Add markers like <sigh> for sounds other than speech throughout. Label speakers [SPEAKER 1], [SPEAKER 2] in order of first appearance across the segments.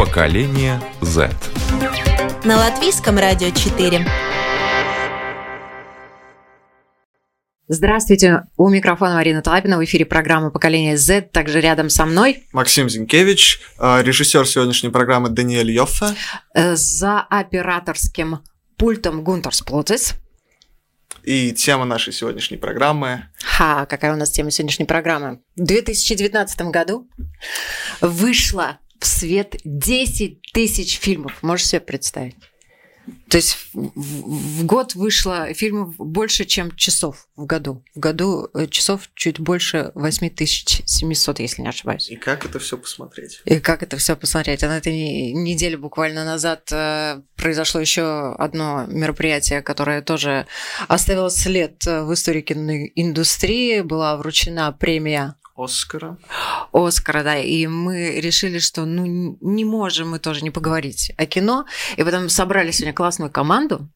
[SPEAKER 1] Поколение Z.
[SPEAKER 2] На латвийском радио 4.
[SPEAKER 3] Здравствуйте, у микрофона Марина Талапина, в эфире программы «Поколение Z», также рядом со мной.
[SPEAKER 4] Максим Зинкевич, э, режиссер сегодняшней программы Даниэль Йоффе.
[SPEAKER 3] Э, За операторским пультом Гунтер Сплотис.
[SPEAKER 4] И тема нашей сегодняшней программы
[SPEAKER 3] Ха, какая у нас тема сегодняшней программы? В 2019 году вышло в свет 10 тысяч фильмов. Можешь себе представить? То есть в, год вышло фильмов больше, чем часов в году. В году э, часов чуть больше 8700, если не ошибаюсь.
[SPEAKER 4] И как это все посмотреть?
[SPEAKER 3] И как это все посмотреть? А на этой не- неделе буквально назад э, произошло еще одно мероприятие, которое тоже оставило след э, в истории киноиндустрии. Была вручена премия
[SPEAKER 4] Оскара.
[SPEAKER 3] Оскара, да, и мы решили, что ну не можем мы тоже не поговорить о кино, и потом собрали сегодня классную команду,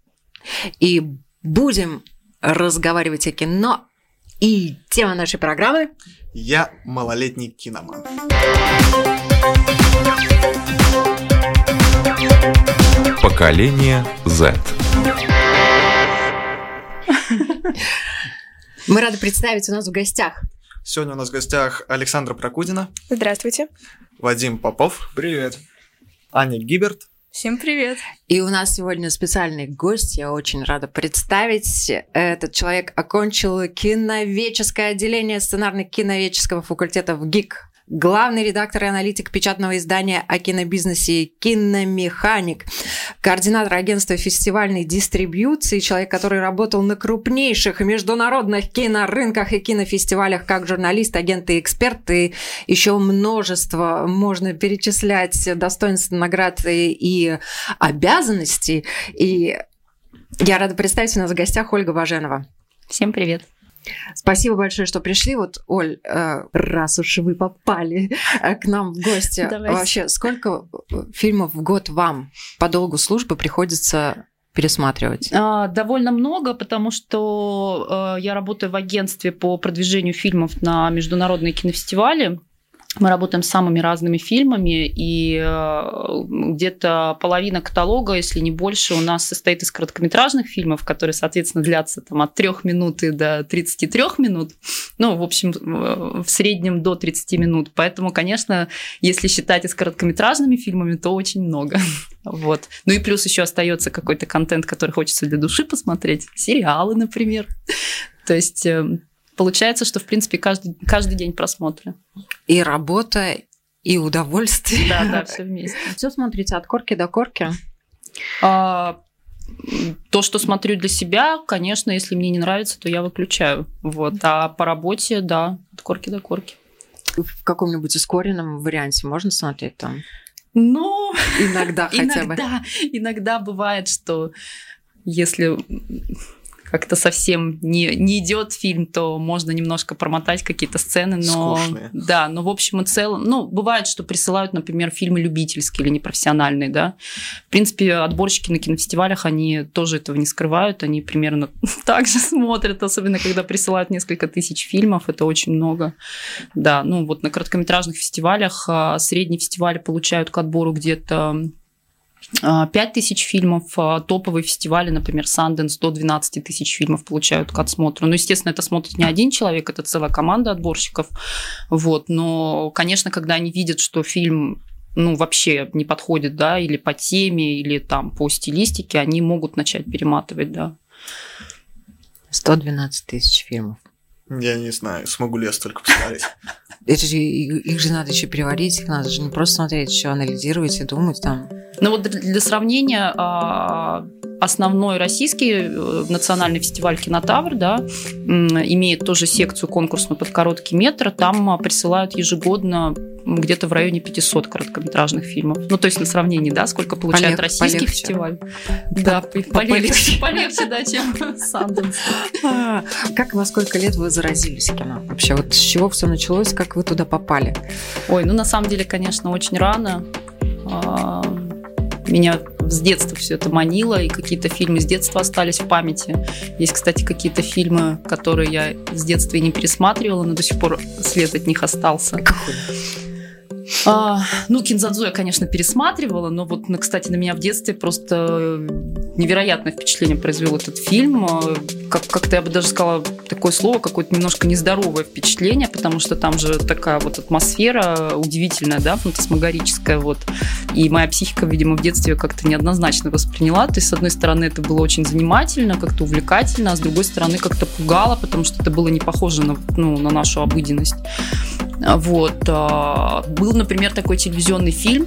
[SPEAKER 3] и будем разговаривать о кино. И тема нашей программы
[SPEAKER 4] Я малолетний киноман.
[SPEAKER 1] Поколение Z.
[SPEAKER 3] мы рады представить у нас в гостях
[SPEAKER 4] Сегодня у нас в гостях Александра Прокудина,
[SPEAKER 5] Здравствуйте.
[SPEAKER 4] Вадим Попов. Привет. Аня Гиберт.
[SPEAKER 5] Всем привет.
[SPEAKER 3] И у нас сегодня специальный гость, я очень рада представить. Этот человек окончил киноведческое отделение сценарно-киноведческого факультета в ГИК. Главный редактор и аналитик печатного издания о кинобизнесе «Киномеханик», координатор агентства фестивальной дистрибьюции, человек, который работал на крупнейших международных кинорынках и кинофестивалях как журналист, агент и эксперт, и еще множество можно перечислять достоинств, наград и, обязанностей. И я рада представить у нас в гостях Ольга Баженова.
[SPEAKER 5] Всем привет.
[SPEAKER 3] Спасибо большое, что пришли. Вот, Оль, э, раз уж вы попали э, к нам в гости, <laughs>
[SPEAKER 5] Давайте.
[SPEAKER 3] вообще сколько э, фильмов в год вам по долгу службы приходится пересматривать?
[SPEAKER 6] А, Довольно много, потому что я работаю в агентстве по продвижению фильмов на международные кинофестивали. Мы работаем с самыми разными фильмами, и э, где-то половина каталога, если не больше, у нас состоит из короткометражных фильмов, которые, соответственно, длятся там, от 3 минут и до 33 минут. Ну, в общем, в среднем до 30 минут. Поэтому, конечно, если считать и с короткометражными фильмами, то очень много. <laughs> Вот. Ну и плюс еще остается какой-то контент, который хочется для души посмотреть. Сериалы, например. То есть э, получается, что, в принципе, каждый, каждый день просмотры.
[SPEAKER 3] И работа, и удовольствие.
[SPEAKER 6] Да, да, <laughs> все вместе.
[SPEAKER 3] Все смотрите от корки до корки.
[SPEAKER 6] А, то, что смотрю для себя, конечно, если мне не нравится, то я выключаю. Вот. А по работе, да, от корки до корки.
[SPEAKER 3] В каком-нибудь ускоренном варианте можно смотреть там?
[SPEAKER 6] Ну,
[SPEAKER 3] Иногда хотя бы.
[SPEAKER 6] иногда, иногда бывает, что если как-то совсем не, не идет фильм, то можно немножко промотать какие-то сцены, но
[SPEAKER 4] Скучные.
[SPEAKER 6] да, но в общем и целом, ну бывает, что присылают, например, фильмы любительские или непрофессиональные, да. В принципе, отборщики на кинофестивалях они тоже этого не скрывают, они примерно <laughs> так же смотрят, особенно когда присылают несколько тысяч фильмов, это очень много. Да, ну вот на короткометражных фестивалях а, средние фестивали получают к отбору где-то а, 5 тысяч фильмов, а топовые фестивали, например, Sundance, до 12 тысяч фильмов получают к отсмотру. Ну, естественно, это смотрит не один человек, это целая команда отборщиков. Вот. Но, конечно, когда они видят, что фильм ну, вообще не подходит, да, или по теме, или там по стилистике, они могут начать перематывать, да.
[SPEAKER 3] 112 тысяч фильмов.
[SPEAKER 4] Я не знаю, смогу ли я столько посмотреть.
[SPEAKER 3] Это же, их их же надо еще переварить, их надо же не просто смотреть, еще анализировать и думать там.
[SPEAKER 6] Ну вот для сравнения, а, основной российский э, национальный фестиваль «Кинотавр» да, имеет тоже секцию конкурсную под короткий метр. Там а, присылают ежегодно где-то в районе 500 короткометражных фильмов. Ну, то есть на сравнение, да, сколько получает Полег, российский полегче. фестиваль. Да, полегче, полегче, да, чем Санденс.
[SPEAKER 3] А, как во сколько лет вы заразились кино? Вообще, вот с чего все началось, как вы туда попали?
[SPEAKER 6] Ой, ну на самом деле, конечно, очень рано меня с детства все это манило, и какие-то фильмы с детства остались в памяти. Есть, кстати, какие-то фильмы, которые я с детства и не пересматривала, но до сих пор след от них остался. Какой? А, ну, Кинзадзу я, конечно, пересматривала, но вот, кстати, на меня в детстве просто невероятное впечатление произвел этот фильм. Как- как-то я бы даже сказала такое слово, какое-то немножко нездоровое впечатление, потому что там же такая вот атмосфера удивительная, да, фантасмагорическая, вот. И моя психика, видимо, в детстве как-то неоднозначно восприняла. То есть, с одной стороны, это было очень занимательно, как-то увлекательно, а с другой стороны, как-то пугало, потому что это было не похоже на, ну, на нашу обыденность. Вот. А, был, например, такой телевизионный фильм,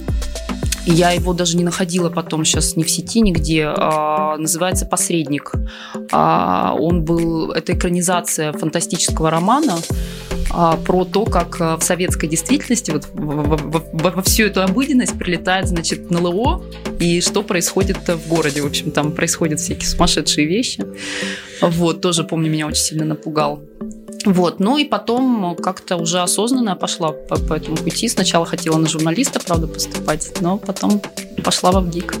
[SPEAKER 6] я его даже не находила потом сейчас ни в сети, нигде. А, называется «Посредник». А, он был... Это экранизация фантастического романа а, про то, как а, в советской действительности вот во, во, во, во всю эту обыденность прилетает, значит, НЛО, и что происходит в городе. В общем, там происходят всякие сумасшедшие вещи. Вот, тоже, помню, меня очень сильно напугал. Вот, ну и потом как-то уже осознанно пошла по, по этому пути. Сначала хотела на журналиста, правда, поступать, но потом пошла в ГИК.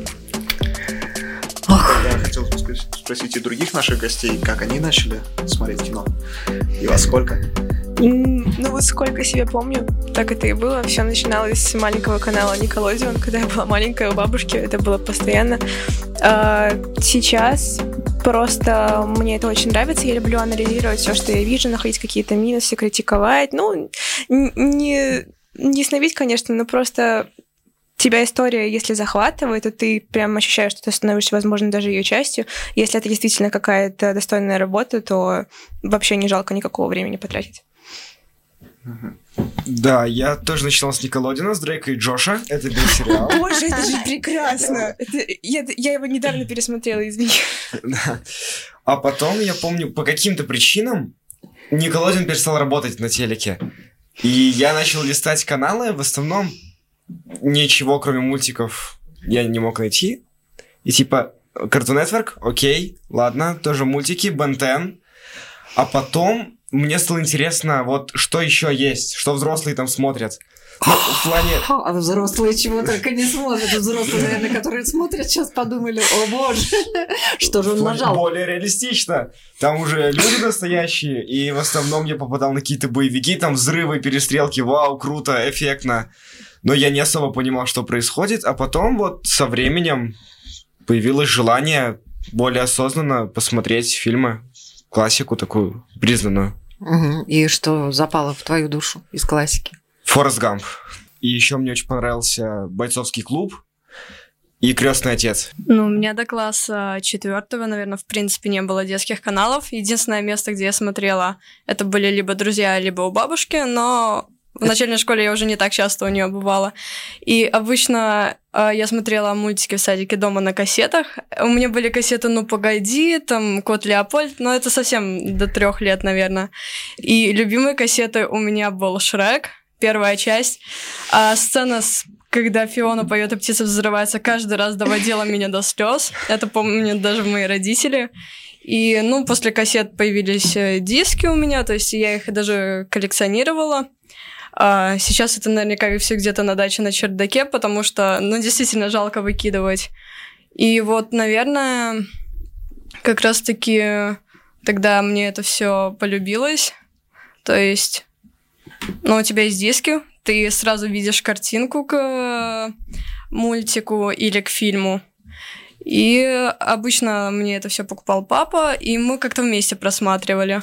[SPEAKER 4] Ох. Я хотел спросить и других наших гостей, как они начали смотреть кино и во сколько?
[SPEAKER 5] Ну вот сколько себя помню, так это и было. Все начиналось с маленького канала Николодион, когда я была маленькая у бабушки, это было постоянно. А, сейчас Просто мне это очень нравится. Я люблю анализировать все, что я вижу, находить какие-то минусы, критиковать. Ну, не, не снобить, конечно, но просто тебя история, если захватывает, то ты прям ощущаешь, что ты становишься, возможно, даже ее частью. Если это действительно какая-то достойная работа, то вообще не жалко никакого времени потратить.
[SPEAKER 7] Да, я тоже начинал с Николодина, с Дрейка и Джоша. Это был сериал. <laughs>
[SPEAKER 5] Боже, это же прекрасно! Это, я, я его недавно пересмотрела, извини.
[SPEAKER 7] Да. А потом, я помню, по каким-то причинам Николодин перестал работать на телеке. И я начал листать каналы, в основном ничего, кроме мультиков, я не мог найти. И типа, Cartoon Network, окей, ладно, тоже мультики, Бентен. А потом мне стало интересно, вот что еще есть, что взрослые там смотрят.
[SPEAKER 3] Ну, в плане... А взрослые чего только не смотрят. Взрослые, наверное, которые смотрят, сейчас подумали, о боже, <laughs> что же он нажал.
[SPEAKER 7] Более реалистично. Там уже люди настоящие, и в основном я попадал на какие-то боевики, там взрывы, перестрелки, вау, круто, эффектно. Но я не особо понимал, что происходит, а потом вот со временем появилось желание более осознанно посмотреть фильмы классику такую признанную.
[SPEAKER 3] Угу. И что запало в твою душу из классики?
[SPEAKER 7] Форест Гамп. И еще мне очень понравился бойцовский клуб и крестный отец.
[SPEAKER 5] Ну, у меня до класса четвертого, наверное, в принципе, не было детских каналов. Единственное место, где я смотрела, это были либо друзья, либо у бабушки, но в начальной школе я уже не так часто у нее бывала. И обычно э, я смотрела мультики в садике дома на кассетах. У меня были кассеты «Ну, погоди», там «Кот Леопольд», но это совсем до трех лет, наверное. И любимые кассеты у меня был «Шрек», первая часть. А сцена с когда Фиона поет, и птица взрывается, каждый раз доводила меня до слез. Это помнят даже мои родители. И, ну, после кассет появились э, диски у меня, то есть я их даже коллекционировала. А сейчас это наверняка все где-то на даче на чердаке, потому что, ну, действительно жалко выкидывать. И вот, наверное, как раз-таки тогда мне это все полюбилось. То есть, ну, у тебя есть диски, ты сразу видишь картинку к мультику или к фильму. И обычно мне это все покупал папа, и мы как-то вместе просматривали.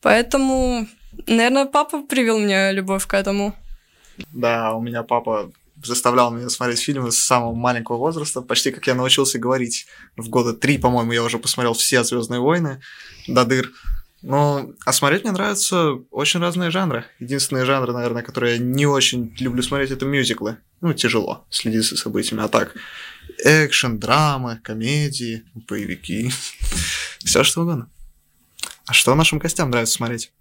[SPEAKER 5] Поэтому Наверное, папа привел мне любовь к этому.
[SPEAKER 4] Да, у меня папа заставлял меня смотреть фильмы с самого маленького возраста, почти как я научился говорить. В года три, по-моему, я уже посмотрел все Звездные войны до дыр. Ну, а смотреть мне нравятся очень разные жанры. Единственные жанры, наверное, которые я не очень люблю смотреть, это мюзиклы. Ну, тяжело следить за событиями. А так, экшен, драмы, комедии, боевики. <laughs> Все что угодно. А что нашим гостям нравится смотреть?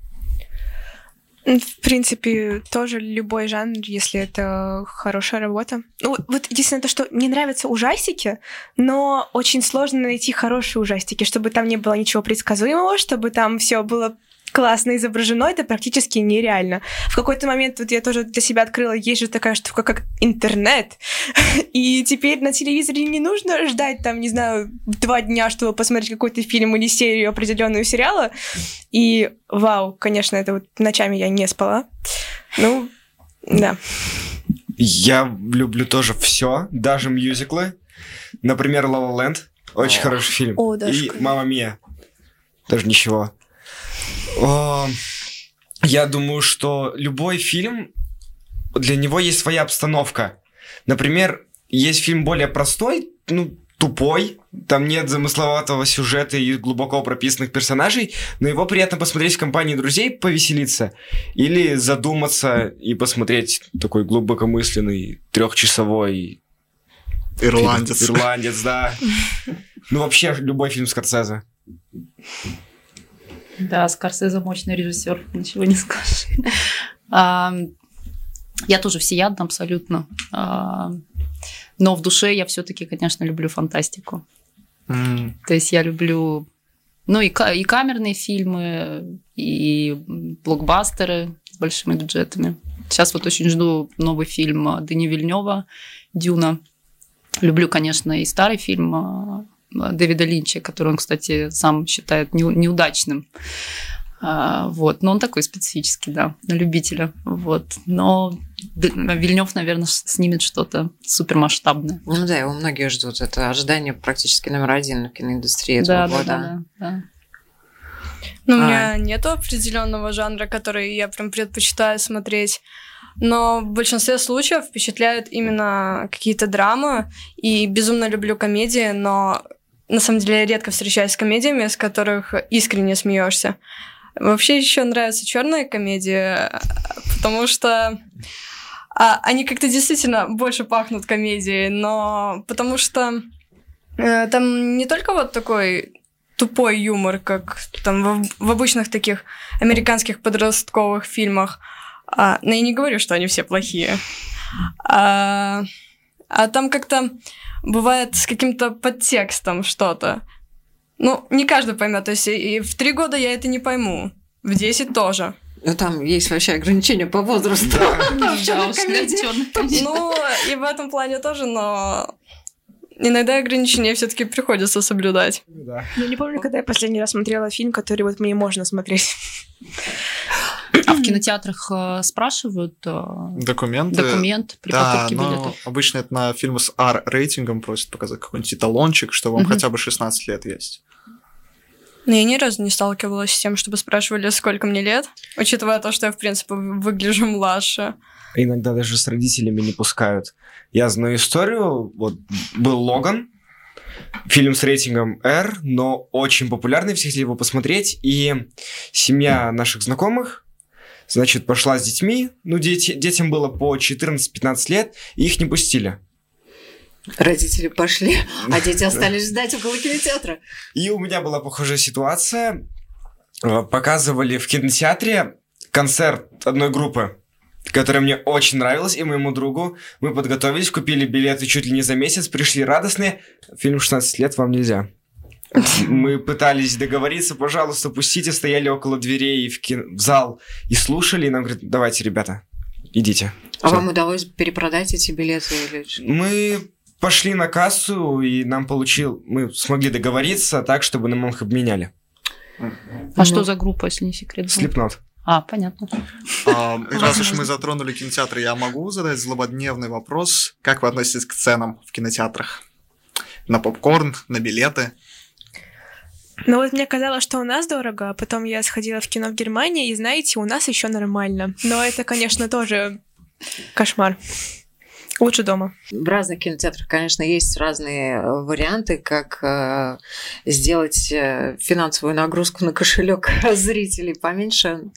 [SPEAKER 5] В принципе, тоже любой жанр, если это хорошая работа. Ну, вот единственное то, что мне нравятся ужастики, но очень сложно найти хорошие ужастики, чтобы там не было ничего предсказуемого, чтобы там все было классно изображено, это практически нереально. В какой-то момент вот я тоже для себя открыла, есть же такая штука, как интернет, <laughs> и теперь на телевизоре не нужно ждать там, не знаю, два дня, чтобы посмотреть какой-то фильм или серию определенную сериала, и вау, конечно, это вот ночами я не спала. Ну, да.
[SPEAKER 7] Я люблю тоже все, даже мюзиклы. Например, La La Land. Очень
[SPEAKER 5] О.
[SPEAKER 7] хороший фильм.
[SPEAKER 5] О, да,
[SPEAKER 7] И. Мама Мия. Даже ничего. О, Я думаю, что любой фильм, для него есть своя обстановка. Например, есть фильм более простой, ну, тупой, там нет замысловатого сюжета и глубоко прописанных персонажей, но его приятно посмотреть в компании друзей, повеселиться, или задуматься и посмотреть такой глубокомысленный трехчасовой
[SPEAKER 4] Ирландец.
[SPEAKER 7] фильм. Ирландец, да. Ну, вообще, любой фильм Скорсезе.
[SPEAKER 6] Да, Скорсезе мощный режиссер, ничего не скажешь. А, Я тоже всеядна абсолютно. А, Но в душе я все-таки, конечно, люблю фантастику. То есть я люблю, ну и, и камерные фильмы, и блокбастеры с большими бюджетами. Сейчас вот очень жду новый фильм Дани Вильнева «Дюна». Люблю, конечно, и старый фильм а, Дэвида Линча, который он, кстати, сам считает неу- неудачным. А, Вот, но он такой специфический, да, на любителя. Вот, но Вильнев, наверное, снимет что-то супермасштабное.
[SPEAKER 3] Ну да, его многие ждут. Это ожидание практически номер один в киноиндустрии этого
[SPEAKER 6] Да, да,
[SPEAKER 3] года.
[SPEAKER 6] да, да, да.
[SPEAKER 5] Ну, у
[SPEAKER 3] А.
[SPEAKER 5] меня нету определенного жанра, который я прям предпочитаю смотреть. Но в большинстве случаев впечатляют именно какие-то драмы. И безумно люблю комедии, но на самом деле я редко встречаюсь с комедиями, с которых искренне смеешься. Вообще еще нравятся черные комедии, потому что а, они как-то действительно больше пахнут комедией, но потому что э, там не только вот такой тупой юмор, как там в, в обычных таких американских подростковых фильмах. А, но я не говорю, что они все плохие. А, а там как-то бывает с каким-то подтекстом что-то. Ну, не каждый поймет. То есть и в три года я это не пойму. В 10 тоже.
[SPEAKER 3] Ну там есть вообще ограничения по возрасту.
[SPEAKER 6] Да. <laughs>
[SPEAKER 5] Ну, и в этом плане тоже, но иногда ограничения все-таки приходится соблюдать.
[SPEAKER 8] Я не помню, когда я последний раз смотрела фильм, который вот мне можно смотреть.
[SPEAKER 6] А в кинотеатрах э, спрашивают э,
[SPEAKER 4] Документы.
[SPEAKER 6] документ при
[SPEAKER 4] Да,
[SPEAKER 6] покупке
[SPEAKER 4] но
[SPEAKER 6] билетов?
[SPEAKER 4] обычно это на фильмы с R-рейтингом просят показать какой-нибудь эталончик, что вам хотя бы 16 лет есть.
[SPEAKER 5] Но я ни разу не сталкивалась с тем, чтобы спрашивали, сколько мне лет, учитывая то, что я, в принципе, выгляжу младше.
[SPEAKER 7] Иногда даже с родителями не пускают. Я знаю историю. Вот был Логан, фильм с рейтингом R, но очень популярный, все хотели его посмотреть. И семья наших знакомых, значит, пошла с детьми. Ну, дети, детям было по 14-15 лет, и их не пустили.
[SPEAKER 3] Родители пошли, а дети <laughs> остались ждать около кинотеатра.
[SPEAKER 7] И у меня была похожая ситуация. Э, Показывали в кинотеатре концерт одной группы, которая мне очень нравилась, и моему другу. Мы подготовились, купили билеты чуть ли не за месяц, пришли радостные. Фильм «16 лет вам нельзя». Мы пытались договориться, пожалуйста, пустите, стояли около дверей в, кин- в зал и слушали, и нам говорят, давайте, ребята, идите.
[SPEAKER 3] А
[SPEAKER 7] Всё.
[SPEAKER 3] вам удалось перепродать эти билеты? Или...
[SPEAKER 7] Мы пошли на кассу, и нам получил, мы смогли договориться так, чтобы нам их обменяли.
[SPEAKER 6] А что за группа, если не секрет?
[SPEAKER 7] Слепнот.
[SPEAKER 6] А, понятно.
[SPEAKER 4] А, раз уж мы затронули кинотеатры, я могу задать злободневный вопрос. Как вы относитесь к ценам в кинотеатрах? На попкорн, на билеты?
[SPEAKER 8] Ну вот мне казалось, что у нас дорого, а потом я сходила в кино в Германии, и знаете, у нас еще нормально. Но это, конечно, тоже кошмар. Лучше дома.
[SPEAKER 3] В разных кинотеатрах, конечно, есть разные э, варианты, как э, сделать э, финансовую нагрузку на кошелек <laughs> зрителей поменьше.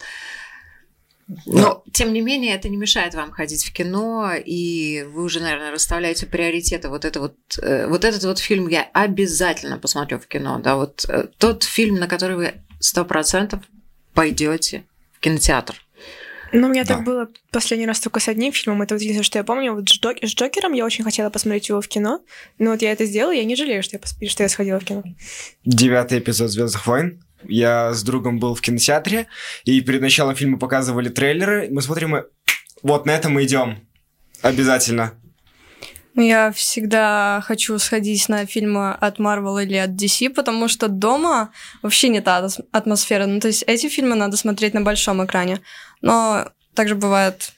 [SPEAKER 3] Но, тем не менее, это не мешает вам ходить в кино, и вы уже, наверное, расставляете приоритеты. Вот, это вот, э, вот этот вот фильм я обязательно посмотрю в кино. Да, вот э, тот фильм, на который вы сто процентов пойдете в кинотеатр.
[SPEAKER 8] Ну, у меня
[SPEAKER 7] Да.
[SPEAKER 8] так было последний раз только с одним фильмом. Это вот единственное, что я помню. Вот с, Джок- с Джокером я очень хотела посмотреть его в кино. Но вот я это сделала, и я не жалею, что я, пос- что я сходила в кино.
[SPEAKER 7] Девятый эпизод Звездных войн. Я с другом был в кинотеатре, и перед началом фильма показывали трейлеры. Мы смотрим, и вот на это мы идем. Обязательно.
[SPEAKER 5] Ну, Я всегда хочу сходить на фильмы от Marvel или от DC, потому что дома вообще не та атмосфера. Ну, то есть эти фильмы надо смотреть на большом экране. Но также бывают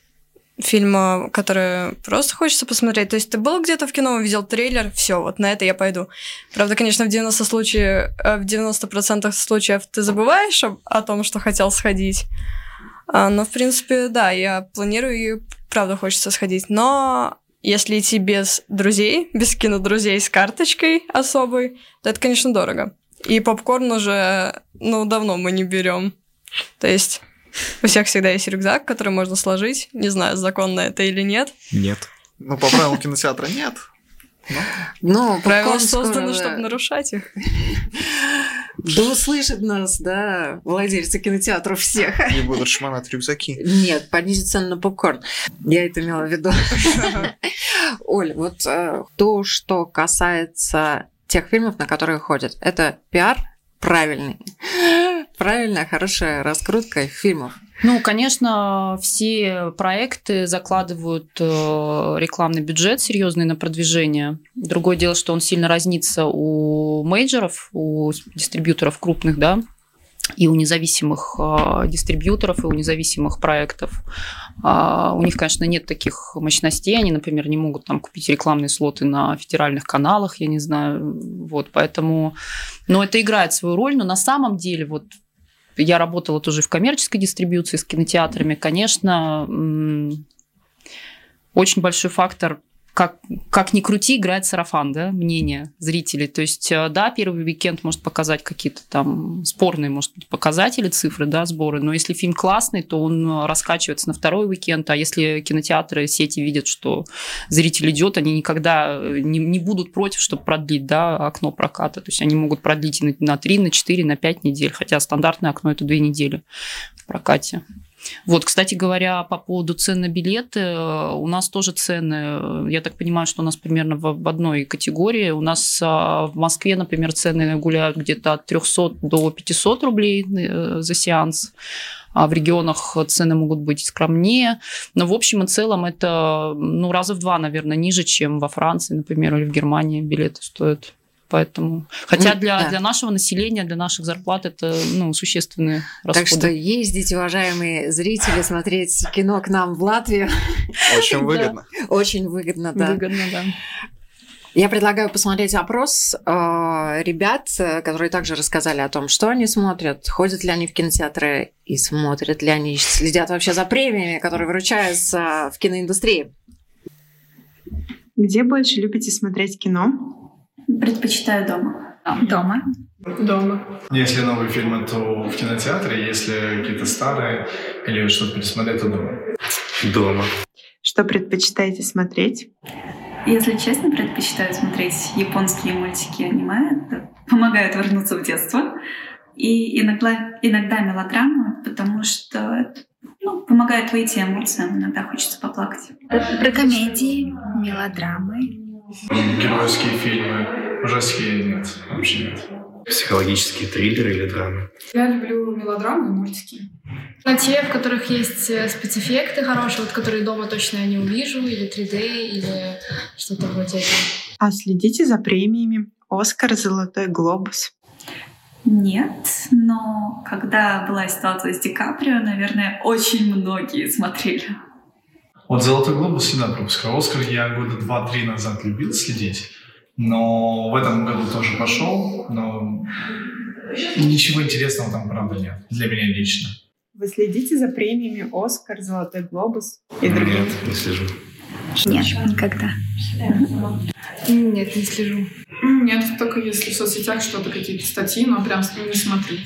[SPEAKER 5] фильмы, которые просто хочется посмотреть. То есть ты был где-то в кино, увидел трейлер, все, вот на это я пойду. Правда, конечно, в 90 случаев, э, в 90% случаев ты забываешь об- о том, что хотел сходить. А, Но, в принципе, да, я планирую и правда хочется сходить. Но если идти без друзей, без кинодрузей с карточкой особой, то это, конечно, дорого. И попкорн уже, ну, давно мы не берем. То есть у всех всегда есть рюкзак, который можно сложить. Не знаю, законно это или нет.
[SPEAKER 7] Нет.
[SPEAKER 4] Ну, по правилам кинотеатра нет.
[SPEAKER 3] Ну,
[SPEAKER 5] Правила
[SPEAKER 3] попкорн
[SPEAKER 5] созданы, чтобы нарушать их.
[SPEAKER 3] Да услышат нас, да, владельцы кинотеатров всех.
[SPEAKER 4] Не будут шмонать рюкзаки.
[SPEAKER 3] Нет, понизить цену на попкорн. Я это имела в виду. Оль, вот э, то, что касается тех фильмов, на которые ходят, это пиар правильный. Правильная, хорошая раскрутка фильмов.
[SPEAKER 6] Ну, конечно, все проекты закладывают э, рекламный бюджет серьезный на продвижение. Другое дело, что он сильно разнится у мейджоров, у дистрибьюторов крупных, да, и у независимых э, дистрибьюторов, и у независимых проектов. А, у них, конечно, нет таких мощностей. Они, например, не могут там купить рекламные слоты на федеральных каналах, я не знаю. Вот, поэтому... Но это играет свою роль, но на самом деле вот я работала тоже в коммерческой дистрибьюции с кинотеатрами. Конечно, очень большой фактор, как, как ни крути, играет сарафан, да, мнение зрителей. То есть, э, да, первый уикенд может показать какие-то там спорные, может быть, показатели, цифры, да, сборы, но если фильм классный, то он э, раскачивается на второй уикенд, а если кинотеатры, сети видят, что зритель идет, они никогда э, не, не будут против, чтобы продлить, да, окно проката. То есть они могут продлить на, на 3, на 4, на 5 недель, хотя стандартное окно это 2 недели в прокате. Вот, кстати говоря, по поводу цен на билеты, э, у нас тоже цены, э, я так понимаю, что у нас примерно в, одной категории. У нас а, в Москве, например, цены гуляют где-то от 300 до 500 рублей э, за сеанс, а в регионах цены могут быть скромнее. Но в общем и целом это ну, раза в два, наверное, ниже, чем во Франции, например, или в Германии билеты стоят. Поэтому, хотя
[SPEAKER 3] Ну,
[SPEAKER 6] для,
[SPEAKER 3] да.
[SPEAKER 6] для нашего населения, для наших зарплат это ну, существенные расходы.
[SPEAKER 3] Так что ездите, уважаемые зрители, смотреть кино к нам в Латвию.
[SPEAKER 4] Очень <laughs> выгодно.
[SPEAKER 3] Очень выгодно, да.
[SPEAKER 6] Выгодно, да.
[SPEAKER 3] Я предлагаю посмотреть опрос э, ребят, которые также рассказали о том, что они смотрят, ходят ли они в кинотеатры и смотрят ли они, следят вообще за премиями, которые вручаются в киноиндустрии.
[SPEAKER 9] Где больше любите смотреть кино?
[SPEAKER 10] Предпочитаю дома.
[SPEAKER 11] Дома.
[SPEAKER 8] Дома.
[SPEAKER 12] Если новые фильмы, то в кинотеатре, если какие-то старые или что-то пересмотреть, то дома.
[SPEAKER 1] Дома.
[SPEAKER 9] Что предпочитаете смотреть?
[SPEAKER 10] Если честно, предпочитаю смотреть японские мультики аниме. Это помогает вернуться в детство. И иногда, иногда мелодрамы, потому что ну, помогает выйти эмоциям. Иногда хочется поплакать.
[SPEAKER 11] Про комедии, мелодрамы.
[SPEAKER 12] Геройские фильмы, ужастики нет, вообще нет.
[SPEAKER 13] Психологические триллеры или драмы.
[SPEAKER 14] Я люблю мелодрамы и мультики. А те, в которых есть э, спецэффекты хорошие, вот которые дома точно я не увижу, или 3D, или что-то вроде этого.
[SPEAKER 9] А следите за премиями? Оскар, Золотой глобус.
[SPEAKER 10] Нет, но когда была ситуация с Ди Каприо, наверное, очень многие смотрели.
[SPEAKER 12] Вот «Золотой глобус» всегда пропускал. «Оскар» я года два-три назад любил следить, но в этом году тоже пошел, но ничего интересного там, правда, нет. Для меня лично.
[SPEAKER 9] Вы следите за премиями Оскар, Золотой глобус и другими?
[SPEAKER 13] Нет, не слежу.
[SPEAKER 11] Нет, никогда.
[SPEAKER 14] Нет, не слежу.
[SPEAKER 15] Нет, только если в соцсетях что-то, какие-то статьи, но прям не смотрю.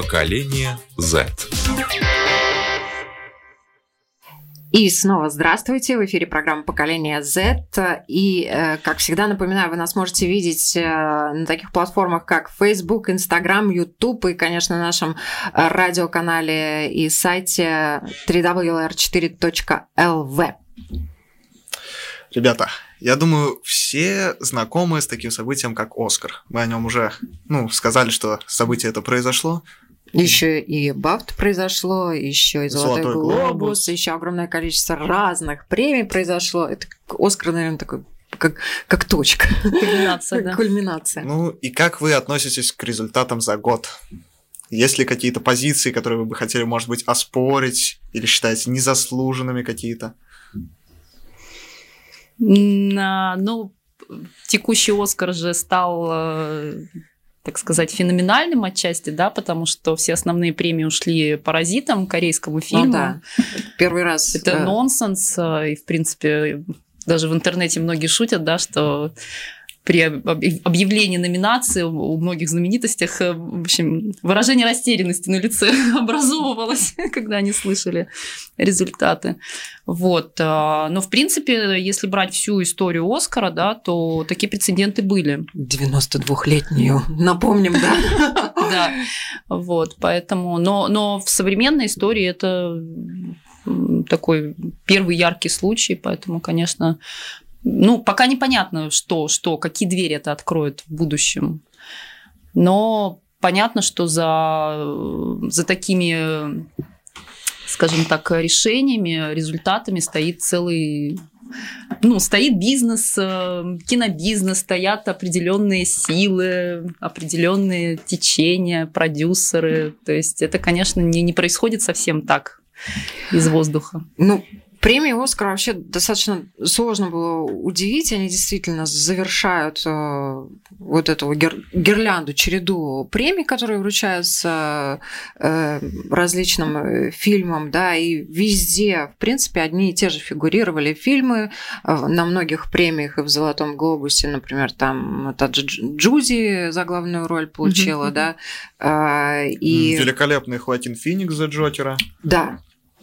[SPEAKER 1] Поколение Z.
[SPEAKER 3] И снова здравствуйте, в эфире программа «Поколение Z». И, э, как всегда, напоминаю, вы нас можете видеть э, на таких платформах, как Facebook, Instagram, YouTube и, конечно, на нашем э, радиоканале и сайте www.r4.lv.
[SPEAKER 4] Ребята, я думаю, все знакомы с таким событием, как Оскар. Мы о нем уже ну, сказали, что событие это произошло.
[SPEAKER 3] Еще и Бафт произошло, еще и Золотой,
[SPEAKER 4] Золотой
[SPEAKER 3] глобус,
[SPEAKER 4] глобус.
[SPEAKER 3] еще огромное количество разных премий произошло. Это Оскар, наверное, такой как, как точка.
[SPEAKER 6] Кульминация, <laughs> да.
[SPEAKER 3] Кульминация.
[SPEAKER 4] Ну и как вы относитесь к результатам за год? Есть ли какие-то позиции, которые вы бы хотели, может быть, оспорить или считаете незаслуженными какие-то?
[SPEAKER 6] На- Ну, текущий Оскар же стал, э, так сказать, феноменальным отчасти, да, потому что все основные премии ушли паразитам, корейскому фильму.
[SPEAKER 3] Ну да. Первый раз.
[SPEAKER 6] Это
[SPEAKER 3] э,
[SPEAKER 6] нонсенс, э, и, в принципе, даже в интернете многие шутят, да, что при об- об- объявлении номинации у многих знаменитостях, э, в общем, выражение растерянности на лице <laughs> образовывалось, <laughs> когда они слышали результаты. Вот. а, Но, в принципе, если брать всю историю Оскара, да, то такие прецеденты были.
[SPEAKER 3] 92-летнюю, напомним, да? <laughs>
[SPEAKER 6] Да, вот, поэтому, но, но в современной истории это такой первый яркий случай, поэтому, конечно, ну, пока непонятно, что, что, какие двери это откроет в будущем. Но понятно, что за, за такими, скажем так, решениями, результатами стоит целый ну, стоит бизнес, э, кинобизнес, стоят определенные силы, определенные течения, продюсеры. То есть это, конечно, не, не происходит совсем так из воздуха.
[SPEAKER 3] Ну, премии Оскар вообще достаточно сложно было удивить. Они действительно завершают э, вот эту гир- гирлянду, череду премий, которые вручаются э, различным э, фильмам, да, и везде, в принципе, одни и те же фигурировали фильмы э, на многих премиях и в «Золотом глобусе», например, там Дж- Джуди за главную роль получила, да, э, и...
[SPEAKER 4] Великолепный Хоакин Феникс за Джокера.
[SPEAKER 3] Да,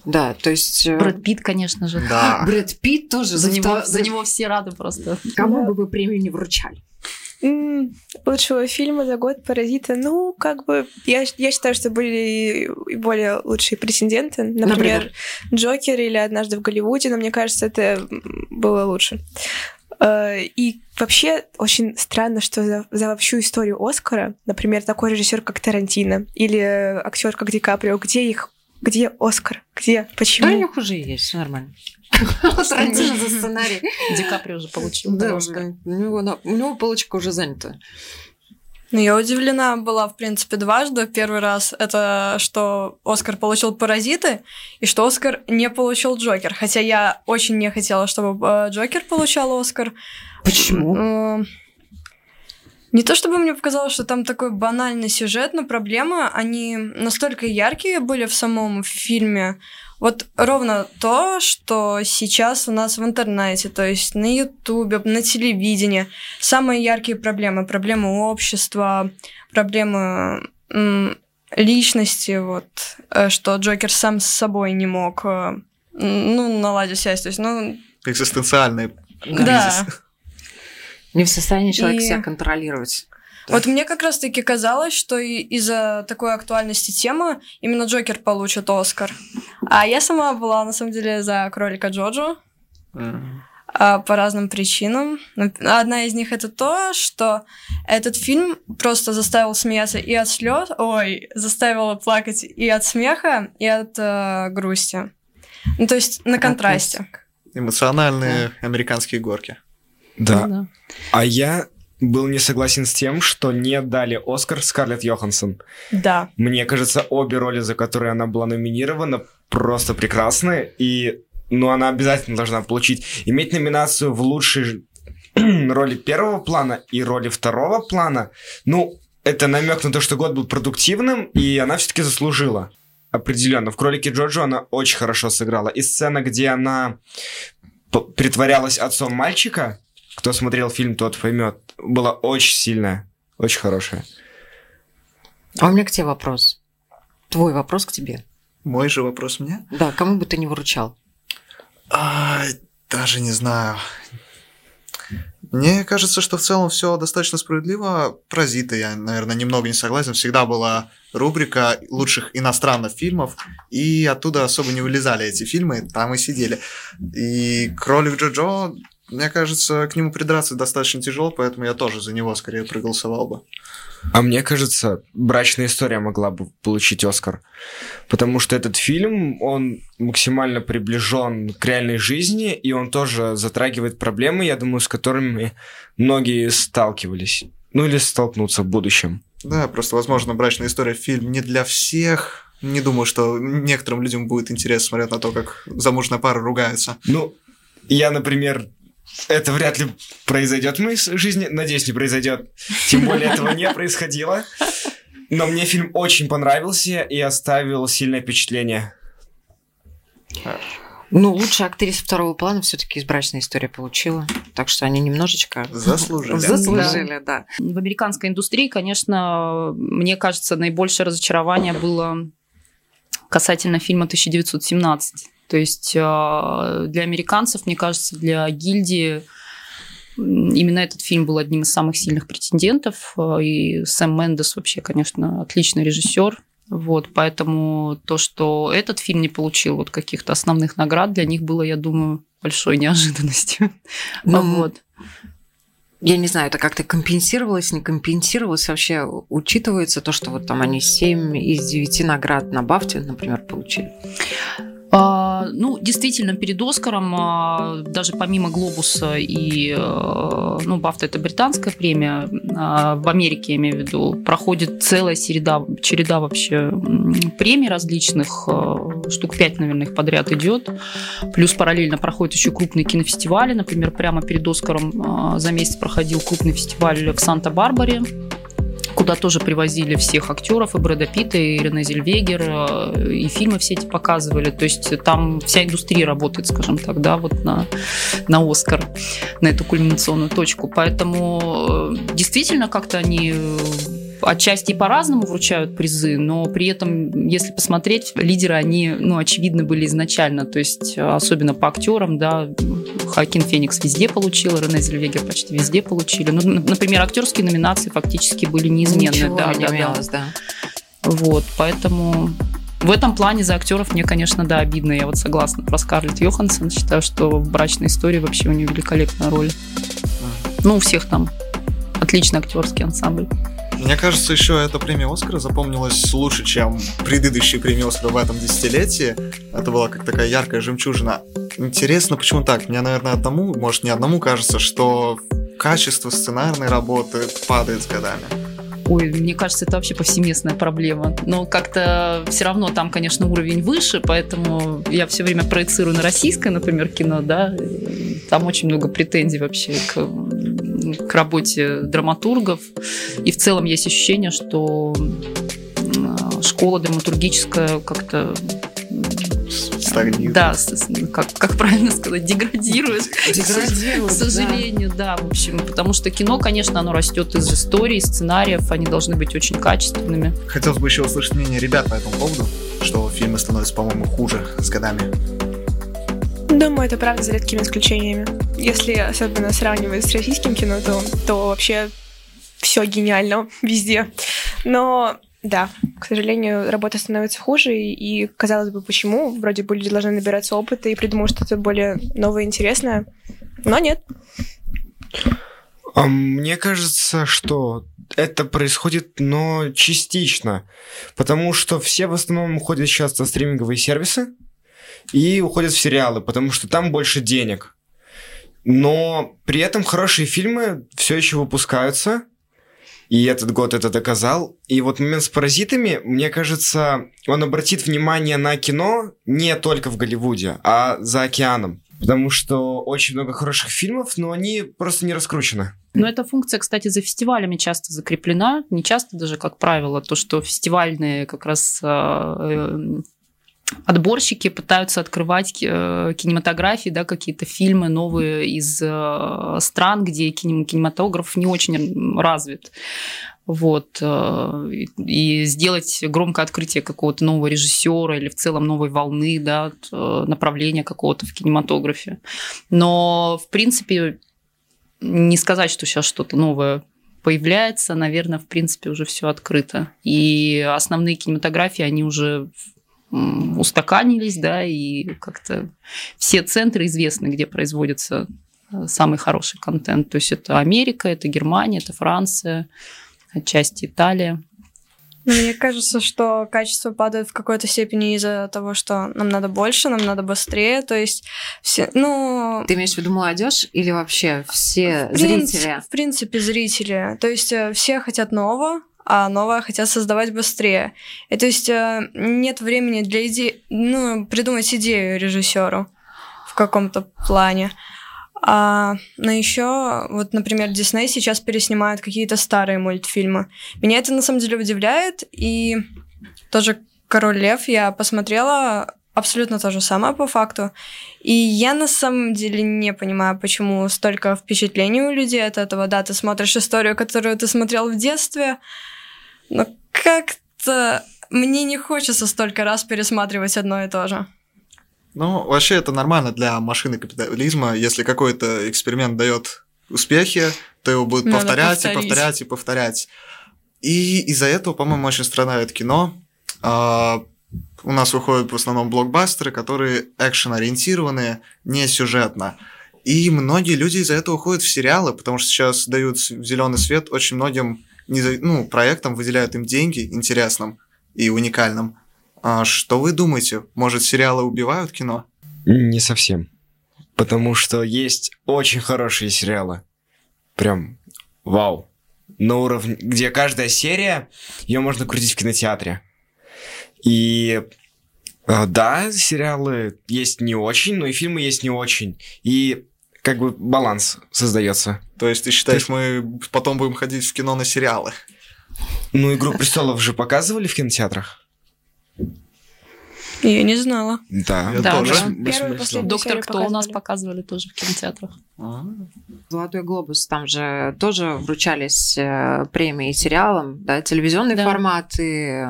[SPEAKER 3] да, то есть... э,
[SPEAKER 6] Брэд Питт, конечно же.
[SPEAKER 4] Да. <laughs>
[SPEAKER 3] Брэд Питт тоже
[SPEAKER 6] За него,
[SPEAKER 3] вто-
[SPEAKER 6] за него все рады просто.
[SPEAKER 3] Кому бы вы премию не вручали?
[SPEAKER 8] М, Лучшего фильма за год «Паразиты». Ну, как бы, я, я считаю, что были и более лучшие претенденты. Например,
[SPEAKER 3] Например?
[SPEAKER 8] «Джокер» или «Однажды в Голливуде», но мне кажется, это было лучше. Э, И вообще очень странно, что за, за всю историю Оскара, например, такой режиссер, как Тарантино, или актер, как Ди Каприо, где их где Оскар? Где?
[SPEAKER 3] Да, у
[SPEAKER 8] Почему?
[SPEAKER 3] них уже есть, все нормально. Тарантино за сценарий.
[SPEAKER 6] Ди Каприо уже получил.
[SPEAKER 3] Да,
[SPEAKER 6] Оскар.
[SPEAKER 3] у него, на- у него полочка уже занята.
[SPEAKER 5] Ну, я удивлена была, в принципе, дважды. Первый раз это, что Оскар получил «Паразиты», и что Оскар не получил «Джокер». Хотя я очень не хотела, чтобы э, Джокер получал Оскар.
[SPEAKER 3] Почему?
[SPEAKER 5] Не то чтобы мне показалось, что там такой банальный сюжет, но проблемы, они настолько яркие были в самом фильме. Вот ровно то, что сейчас у нас в интернете, то есть на Ютубе, на телевидении. Самые яркие проблемы. Проблемы общества, проблемы личности, вот, э, что Джокер сам с собой не мог, э, ну, наладить связь. То есть, ну,
[SPEAKER 4] Экзистенциальный
[SPEAKER 5] да.
[SPEAKER 3] Не в состоянии человек
[SPEAKER 5] И-
[SPEAKER 3] себя контролировать.
[SPEAKER 5] Вот мне как раз-таки казалось, что из-за такой актуальности темы именно Джокер получит Оскар. А я сама была, на самом деле, за кролика Джоджо а, по разным причинам. Одна из них это то, что этот фильм просто заставил смеяться и от слез, ой, заставил плакать и от смеха, и от э, грусти. Ну, то есть на контрасте.
[SPEAKER 4] Эмоциональные американские горки.
[SPEAKER 7] Да. А я был не согласен с тем, что не дали Оскар Скарлетт Йоханссон.
[SPEAKER 5] Да.
[SPEAKER 7] Мне кажется, обе роли, за которые она была номинирована, просто прекрасные. И ну, она обязательно должна получить. Иметь номинацию в лучшей <clears throat> роли первого плана и роли второго плана, ну, это намек на то, что год был продуктивным, и она все-таки заслужила. определенно. В «Кролике Джоджо» она очень хорошо сыграла. И сцена, где она притворялась отцом мальчика, кто смотрел фильм, тот поймет, была очень сильная, очень хорошая.
[SPEAKER 3] А у меня к тебе вопрос. Твой вопрос к тебе.
[SPEAKER 4] Мой же вопрос мне?
[SPEAKER 3] Да, кому бы ты не выручал?
[SPEAKER 4] А, даже не знаю. Мне кажется, что в целом все достаточно справедливо. Паразиты я, наверное, немного не согласен. Всегда была рубрика лучших иностранных фильмов, и оттуда особо не вылезали эти фильмы, там и сидели. И Кролик Джо-Джо, мне кажется, к нему придраться достаточно тяжело, поэтому я тоже за него скорее проголосовал бы.
[SPEAKER 7] А мне кажется, брачная история могла бы получить Оскар. Потому что этот фильм, он максимально приближен к реальной жизни, и он тоже затрагивает проблемы, я думаю, с которыми многие сталкивались. Ну или столкнутся в будущем.
[SPEAKER 4] Да, просто, возможно, брачная история фильм не для всех. Не думаю, что некоторым людям будет интересно смотреть на то, как замужная пара ругается.
[SPEAKER 7] Ну, я, например, это вряд ли произойдет в моей жизни. Надеюсь, не произойдет. Тем более этого не происходило. Но мне фильм очень понравился и оставил сильное впечатление.
[SPEAKER 3] Ну, лучшая актриса второго плана все-таки из брачной истории получила. Так что они немножечко
[SPEAKER 4] заслужили. <laughs>
[SPEAKER 3] Заслужили, да.
[SPEAKER 6] В американской индустрии, конечно, мне кажется, наибольшее разочарование было касательно фильма 1917. То есть для американцев, мне кажется, для гильдии именно этот фильм был одним из самых сильных претендентов. И Сэм Мендес вообще, конечно, отличный режиссер. Вот, поэтому то, что этот фильм не получил вот каких-то основных наград, для них было, я думаю, большой неожиданностью. <laughs>
[SPEAKER 3] Ну, вот. Я не знаю, это как-то компенсировалось, не компенсировалось вообще? Учитывается то, что вот там они 7 из 9 наград на Бафте, например, получили?
[SPEAKER 6] А, ну, действительно, перед Оскаром, а, даже помимо Глобуса и, а, ну, Бафта это британская премия, а, в Америке, я имею в виду, проходит целая череда, череда вообще премий различных, а, штук пять, наверное, их подряд идет. Плюс параллельно проходят еще крупные кинофестивали, например, прямо перед Оскаром а, за месяц проходил крупный фестиваль в Санта-Барбаре, куда тоже привозили всех актеров, и Брэда Питта, и Рене Зельвегер, и фильмы все эти показывали. То есть там вся индустрия работает, скажем так, да, вот на, на Оскар, на эту кульминационную точку. Поэтому действительно как-то они отчасти по-разному вручают призы, но при этом, если посмотреть, лидеры, они, ну, очевидно, были изначально, то есть особенно по актерам, да, Хакин Феникс везде получил, Рене Зельвегер почти везде получили. Ну, например, актерские номинации фактически были неизменны.
[SPEAKER 3] Ничего
[SPEAKER 6] да,
[SPEAKER 3] не
[SPEAKER 6] да,
[SPEAKER 3] менялось, да.
[SPEAKER 6] Вот, поэтому в этом плане за актеров мне, конечно, да, обидно. Я вот согласна про Скарлетт Йоханссон. Считаю, что в брачной истории вообще у нее великолепная роль. Ну, у всех там отличный актерский ансамбль.
[SPEAKER 4] Мне кажется, еще эта премия Оскара запомнилась лучше, чем предыдущие премии Оскара в этом десятилетии. Это была как такая яркая жемчужина. Интересно, почему так? Мне, наверное, одному, может, не одному кажется, что качество сценарной работы падает с годами.
[SPEAKER 6] Ой, мне кажется, это вообще повсеместная проблема. Но как-то все равно там, конечно, уровень выше, поэтому я все время проецирую на российское, например, кино, да. Там очень много претензий вообще к, к работе драматургов. И в целом есть ощущение, что школа драматургическая как-то
[SPEAKER 4] стагнирует.
[SPEAKER 6] Да, как, как правильно сказать, деградирует.
[SPEAKER 3] Деградирует,
[SPEAKER 6] К сожалению, да. да, в общем, потому что кино, конечно, оно растет из истории, сценариев, они должны быть очень качественными.
[SPEAKER 4] Хотелось бы еще услышать мнение ребят по этому поводу, что фильмы становятся, по-моему, хуже с годами.
[SPEAKER 8] Думаю, это правда за редкими исключениями. Если особенно сравнивать с российским кино, то, то вообще все гениально везде. Но да, к сожалению, работа становится хуже, и, казалось бы, почему? Вроде бы люди должны набираться опыта и придумать что-то более новое и интересное, но нет.
[SPEAKER 7] Мне кажется, что это происходит, но частично, потому что все в основном уходят сейчас на стриминговые сервисы и уходят в сериалы, потому что там больше денег. Но при этом хорошие фильмы все еще выпускаются, и этот год это доказал. И вот момент с «Паразитами», мне кажется, он обратит внимание на кино не только в Голливуде, а за океаном. Потому что очень много хороших фильмов, но они просто не раскручены.
[SPEAKER 6] Но эта функция, кстати, за фестивалями часто закреплена. Не часто даже, как правило, то, что фестивальные как раз э, отборщики пытаются открывать э, кинематографии, да, какие-то фильмы новые из э, стран, где кинематограф не очень развит. Вот. Э, и сделать громкое открытие какого-то нового режиссера или в целом новой волны, да, направления какого-то в кинематографе. Но, в принципе, не сказать, что сейчас что-то новое появляется, наверное, в принципе, уже все открыто. И основные кинематографии, они уже устаканились, да, и как-то все центры известны, где производится э, самый хороший контент. То есть это Америка, это Германия, это Франция, отчасти Италия.
[SPEAKER 5] Мне кажется, что качество падает в какой-то степени из-за того, что нам надо больше, нам надо быстрее. То есть все, ну...
[SPEAKER 3] Ты имеешь в виду молодежь или вообще все в принципе, зрители?
[SPEAKER 5] В принципе, зрители. То есть э, все хотят нового, а новое хотят создавать быстрее. И то есть э, нет времени для идеи, ну, придумать идею режиссеру в каком-то плане. А, но еще, вот, например, Дисней сейчас переснимают какие-то старые мультфильмы. Меня это на самом деле удивляет, и тоже Король Лев я посмотрела абсолютно то же самое по факту. И я на самом деле не понимаю, почему столько впечатлений у людей от этого. Да, ты смотришь историю, которую ты смотрел в детстве, но как-то мне не хочется столько раз пересматривать одно и то же.
[SPEAKER 4] Ну, вообще это нормально для машины капитализма. Если какой-то эксперимент дает успехи, то его будут Надо повторять повторить. и повторять и повторять. И из-за этого, по-моему, очень страдает кино. А, у нас выходят в основном блокбастеры, которые экшен-ориентированные, не сюжетно. И многие люди из-за этого уходят в сериалы, потому что сейчас дают зеленый свет очень многим ну, проектам, выделяют им деньги интересным и уникальным. А что вы думаете? Может, сериалы убивают кино?
[SPEAKER 7] Не совсем. Потому что есть очень хорошие сериалы. Прям вау. На уровне, где каждая серия, ее можно крутить в кинотеатре. И а, да, сериалы есть не очень, но и фильмы есть не очень. И как бы баланс создается.
[SPEAKER 4] То есть ты считаешь, есть... мы потом будем ходить в кино на сериалы?
[SPEAKER 7] Ну, «Игру престолов» же показывали в кинотеатрах?
[SPEAKER 5] Я не знала.
[SPEAKER 7] Да,
[SPEAKER 6] я да, тоже. Да. Доктор Кто у нас показывали тоже в кинотеатрах.
[SPEAKER 3] А. Золотой глобус, там же тоже вручались э, премии сериалам, да, телевизионный да. формат и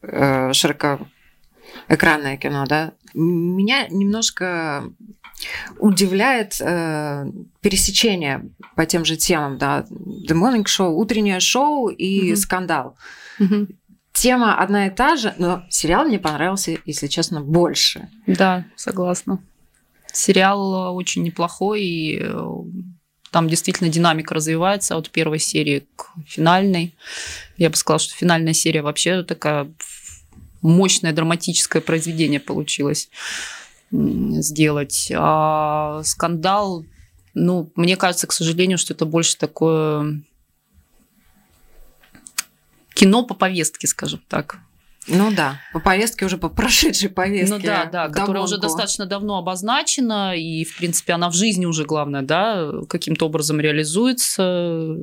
[SPEAKER 3] э, широкоэкранное кино, да. Меня немножко удивляет э, пересечение по тем же темам, да, The Morning Show, утреннее шоу и mm-hmm. скандал. Mm-hmm. Тема одна и та же, но сериал мне понравился, если честно, больше.
[SPEAKER 6] Да, согласна. Сериал очень неплохой, и э, там действительно динамика развивается от первой серии к финальной. Я бы сказала, что финальная серия вообще такая мощное драматическое произведение получилось сделать. А скандал, ну, мне кажется, к сожалению, что это больше такое кино по повестке, скажем так.
[SPEAKER 3] Ну да, по повестке уже по прошедшей повестке.
[SPEAKER 6] Ну да, да, которая уже достаточно давно обозначена, и, в принципе, она в жизни уже, главное, да, каким-то образом реализуется.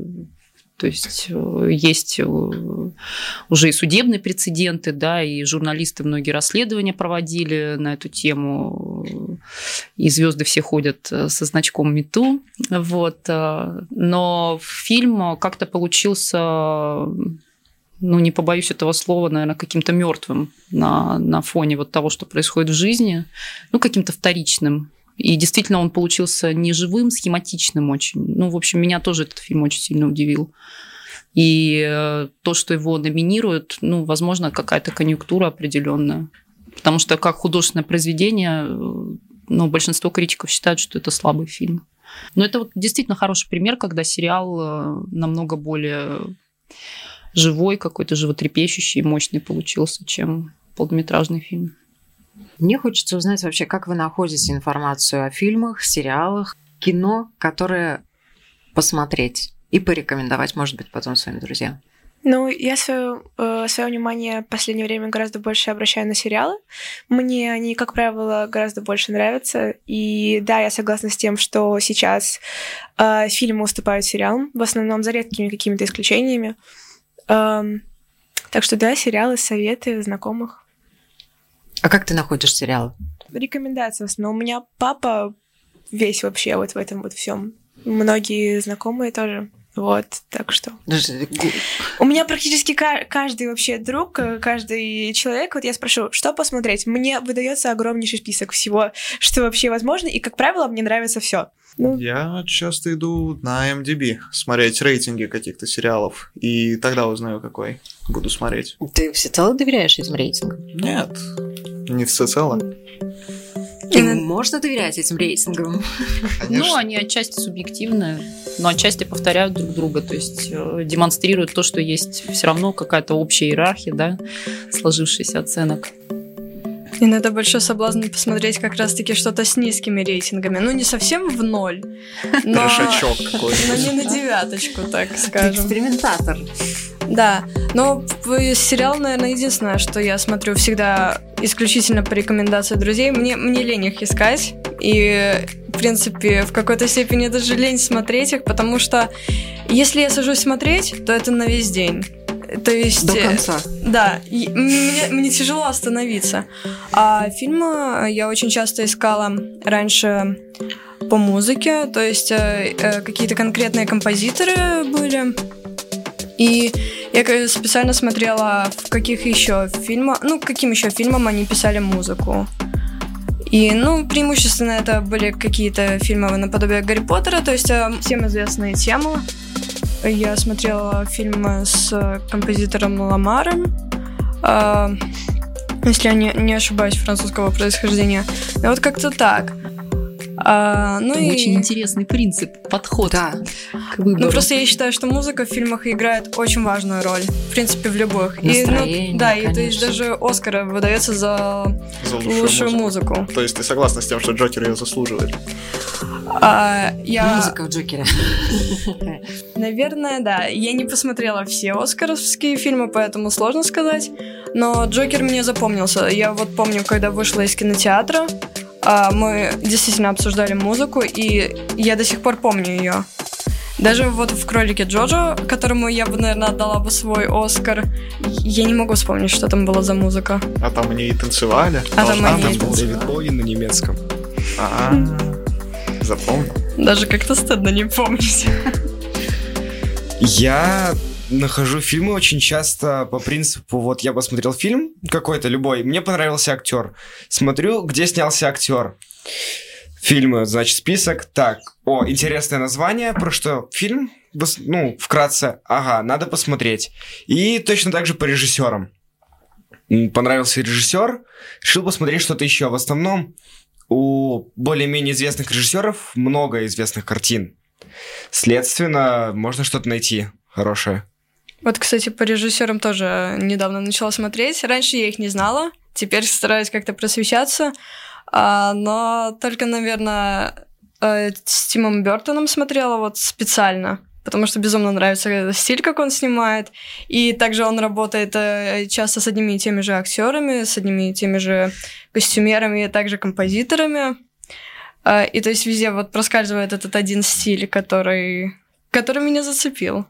[SPEAKER 6] То есть э, есть э, уже и судебные прецеденты, да, и журналисты многие расследования проводили на эту тему, и звезды все ходят э, со значком МИТУ, вот. Но фильм как-то получился ну, не побоюсь этого слова, наверное, каким-то мертвым на, на фоне вот того, что происходит в жизни, ну, каким-то вторичным. И действительно он получился не живым, схематичным очень. Ну, в общем, меня тоже этот фильм очень сильно удивил. И э, то, что его номинируют, ну, возможно, какая-то конъюнктура определенная. Потому что как художественное произведение, э, ну, большинство критиков считают, что это слабый фильм. Но это вот действительно хороший пример, когда сериал э, намного более живой, какой-то животрепещущий, мощный получился, чем полнометражный фильм.
[SPEAKER 3] Мне хочется узнать вообще, как вы находите информацию о фильмах, сериалах, кино, которое посмотреть и порекомендовать, может быть, потом своим друзьям.
[SPEAKER 8] Ну, я свое, э, свое внимание в последнее время гораздо больше обращаю на сериалы. Мне они, как правило, гораздо больше нравятся. И да, я согласна с тем, что сейчас э, фильмы уступают сериалам, в основном за редкими какими-то исключениями. Эм, так что да, сериалы, советы знакомых.
[SPEAKER 3] А как ты находишь сериалы?
[SPEAKER 8] Рекомендации в основном. У меня папа весь вообще вот в этом вот всем. Многие знакомые тоже. Вот, так что. У меня практически каждый вообще друг, э, каждый человек, вот я спрошу, что посмотреть, мне выдается огромнейший список всего, что вообще возможно, и, как правило, мне нравится все.
[SPEAKER 4] Ну. Я часто иду на MDB смотреть рейтинги каких-то сериалов, и тогда узнаю, какой буду смотреть.
[SPEAKER 3] Ты всецело доверяешь этим рейтингам?
[SPEAKER 4] Нет, не всецело.
[SPEAKER 3] И можно доверять этим рейтингам?
[SPEAKER 6] Конечно. Ну, они отчасти субъективны, но отчасти повторяют друг друга, то есть э, демонстрируют то, что есть все равно какая-то общая иерархия, да, сложившихся оценок.
[SPEAKER 5] Иногда большой соблазн посмотреть как раз-таки что-то с низкими рейтингами. Ну, не совсем в ноль, но, но не на девяточку, так скажем.
[SPEAKER 3] Ты экспериментатор.
[SPEAKER 5] Да, но сериал, наверное, единственное, что я смотрю всегда исключительно по рекомендации друзей. Мне, мне лень их искать, и, в принципе, в какой-то степени даже лень смотреть их, потому что если я сажусь смотреть, то это на весь день. То есть...
[SPEAKER 3] До конца.
[SPEAKER 5] Да, мне, мне тяжело остановиться. А фильмы я очень часто искала раньше по музыке, то есть э, э, какие-то конкретные композиторы были. И я специально смотрела, в каких еще фильмах, ну, каким еще фильмам они писали музыку. И, ну, преимущественно это были какие-то фильмы наподобие Гарри Поттера, то есть э, всем известные темы. Я смотрела фильмы с композитором Ламаром, э, если я не, не ошибаюсь, французского происхождения. И вот как-то так. А, ну и...
[SPEAKER 6] Очень интересный принцип, подход да. к выбору.
[SPEAKER 5] Ну, просто я считаю, что музыка в фильмах играет очень важную роль. В принципе, в любых.
[SPEAKER 3] И, ну,
[SPEAKER 5] да, конечно. и то есть даже Оскар выдается за, за лучшую, лучшую музыку. музыку.
[SPEAKER 4] То есть ты согласна с тем, что Джокер ее заслуживает?
[SPEAKER 5] А, я...
[SPEAKER 3] Музыка в Джокере. <laughs>
[SPEAKER 5] Наверное, да. Я не посмотрела все оскаровские фильмы, поэтому сложно сказать. Но Джокер мне запомнился. Я вот помню, когда вышла из кинотеатра, мы действительно обсуждали музыку, и я до сих пор помню ее. Даже вот в «Кролике Джоджо», которому я бы, наверное, отдала бы свой Оскар, я не могу вспомнить, что там было за музыка.
[SPEAKER 4] А там они и танцевали?
[SPEAKER 5] А там они
[SPEAKER 7] и был Дэвид Боуи на немецком.
[SPEAKER 4] А, запомнил.
[SPEAKER 5] Даже как-то стыдно не помнить.
[SPEAKER 7] Я нахожу фильмы очень часто по принципу, вот я посмотрел фильм какой-то любой, мне понравился актер. Смотрю, где снялся актер. Фильмы, значит, список. Так, о, интересное название, про что фильм, ну, вкратце, ага, надо посмотреть. И точно так же по режиссерам. Понравился режиссер, решил посмотреть что-то еще. В основном у более-менее известных режиссеров много известных картин. Следственно, можно что-то найти хорошее.
[SPEAKER 5] Вот, кстати, по режиссерам тоже недавно начала смотреть. Раньше я их не знала, теперь стараюсь как-то просвещаться. А, но только, наверное, э, с Тимом Бертоном смотрела вот специально, потому что безумно нравится стиль, как он снимает. И также он работает э, часто с одними и теми же актерами, с одними и теми же костюмерами, и также композиторами. А, и то есть везде вот проскальзывает этот один стиль, который, который меня зацепил.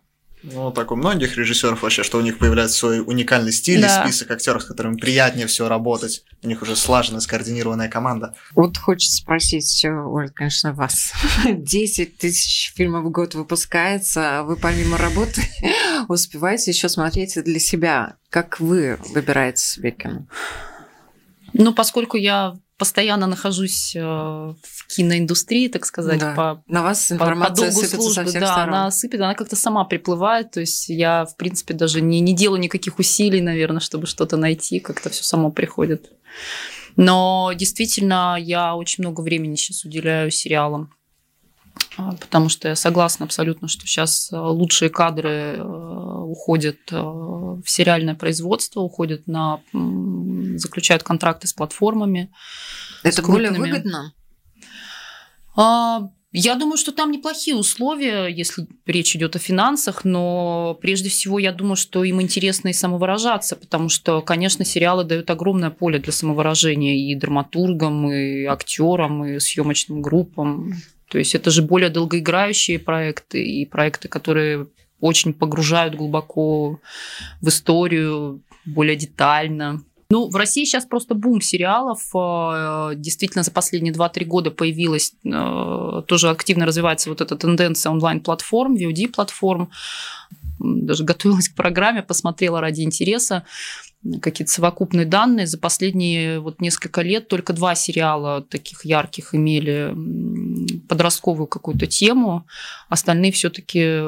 [SPEAKER 4] Ну, так у многих режиссеров вообще, что у них появляется свой уникальный стиль да. и список актеров, с которыми приятнее всего работать. У них уже слаженная, скоординированная команда.
[SPEAKER 3] Вот хочется спросить, Оль, конечно, вас. <laughs> 10 тысяч фильмов в год выпускается, а вы помимо работы <laughs> успеваете еще смотреть для себя. Как вы выбираете себе кино?
[SPEAKER 6] Ну, поскольку я постоянно нахожусь э, в киноиндустрии, так сказать,
[SPEAKER 3] да.
[SPEAKER 6] по,
[SPEAKER 3] на вас информация
[SPEAKER 6] по, по
[SPEAKER 3] сыпется
[SPEAKER 6] службы,
[SPEAKER 3] со всех
[SPEAKER 6] да,
[SPEAKER 3] сторон.
[SPEAKER 6] она сыпет, она как-то сама приплывает, то есть я, в принципе, даже не, не делаю никаких усилий, наверное, чтобы что-то найти, как-то все само приходит. Но действительно, я очень много времени сейчас уделяю сериалам. А, потому что я согласна абсолютно, что сейчас э, лучшие кадры э, уходят э, в сериальное производство, уходят на заключают контракты с платформами.
[SPEAKER 3] Это
[SPEAKER 6] с
[SPEAKER 3] более выгодно?
[SPEAKER 6] А, Я думаю, что там неплохие условия, если речь идет о финансах, но прежде всего я думаю, что им интересно и самовыражаться, потому что, конечно, сериалы дают огромное поле для самовыражения и драматургам, и актерам, и съемочным группам. То есть это же более долгоиграющие проекты и проекты, которые очень погружают глубоко в историю, более детально. Ну, в России сейчас просто бум сериалов. Э, действительно, за последние 2-3 года появилась, э, тоже активно развивается вот эта тенденция онлайн-платформ, VOD-платформ. Даже готовилась к программе, посмотрела ради интереса какие-то совокупные данные. За последние вот несколько лет только два сериала таких ярких имели подростковую какую-то тему. Остальные все-таки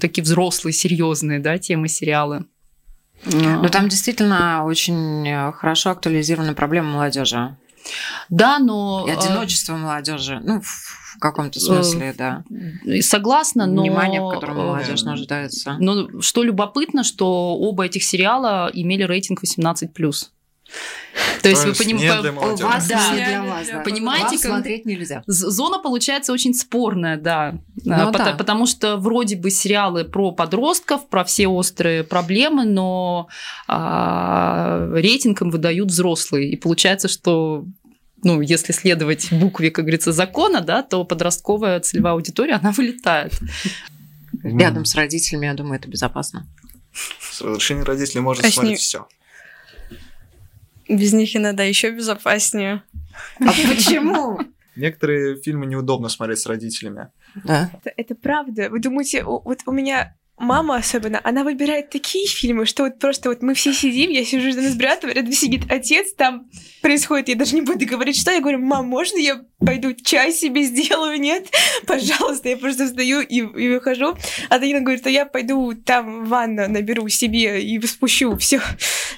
[SPEAKER 6] такие взрослые, серьезные да, темы сериалы.
[SPEAKER 3] Но там действительно очень э, хорошо актуализирована проблема молодежи.
[SPEAKER 6] Да, но...
[SPEAKER 3] И одиночество молодежи. Ну, в каком-то смысле, да.
[SPEAKER 6] Согласна, но...
[SPEAKER 3] Внимание, в котором молодежь нуждается.
[SPEAKER 6] Но что любопытно, что оба этих сериала имели рейтинг 18+. То есть вы понимаете,
[SPEAKER 3] у вас
[SPEAKER 6] да,
[SPEAKER 3] не для вас, да.
[SPEAKER 6] понимаете,
[SPEAKER 3] Вас смотреть нельзя.
[SPEAKER 6] Зона получается очень спорная, да,
[SPEAKER 3] Ну
[SPEAKER 6] А,
[SPEAKER 3] да.
[SPEAKER 6] потому что вроде бы сериалы про подростков, про все острые проблемы, но а, рейтинг им выдают взрослые, и получается, что ну, если следовать букве, как говорится, закона, да, то подростковая целевая аудитория, она вылетает.
[SPEAKER 3] Рядом с родителями, я думаю, это безопасно.
[SPEAKER 4] С разрешения родителей можно смотреть все.
[SPEAKER 5] Без них иногда еще безопаснее.
[SPEAKER 3] А почему?
[SPEAKER 4] Некоторые фильмы неудобно смотреть с родителями.
[SPEAKER 3] Да.
[SPEAKER 8] Это, это правда. Вы думаете, у- вот у меня мама особенно, она выбирает такие фильмы, что вот просто вот мы все сидим, я сижу с братом, рядом сидит отец, там происходит, я даже не буду говорить, что, я говорю, мам, можно я пойду чай себе сделаю, нет? <laughs> Пожалуйста, я просто встаю и, и выхожу. А Танина говорит, а я пойду там ванну наберу себе и спущу, все.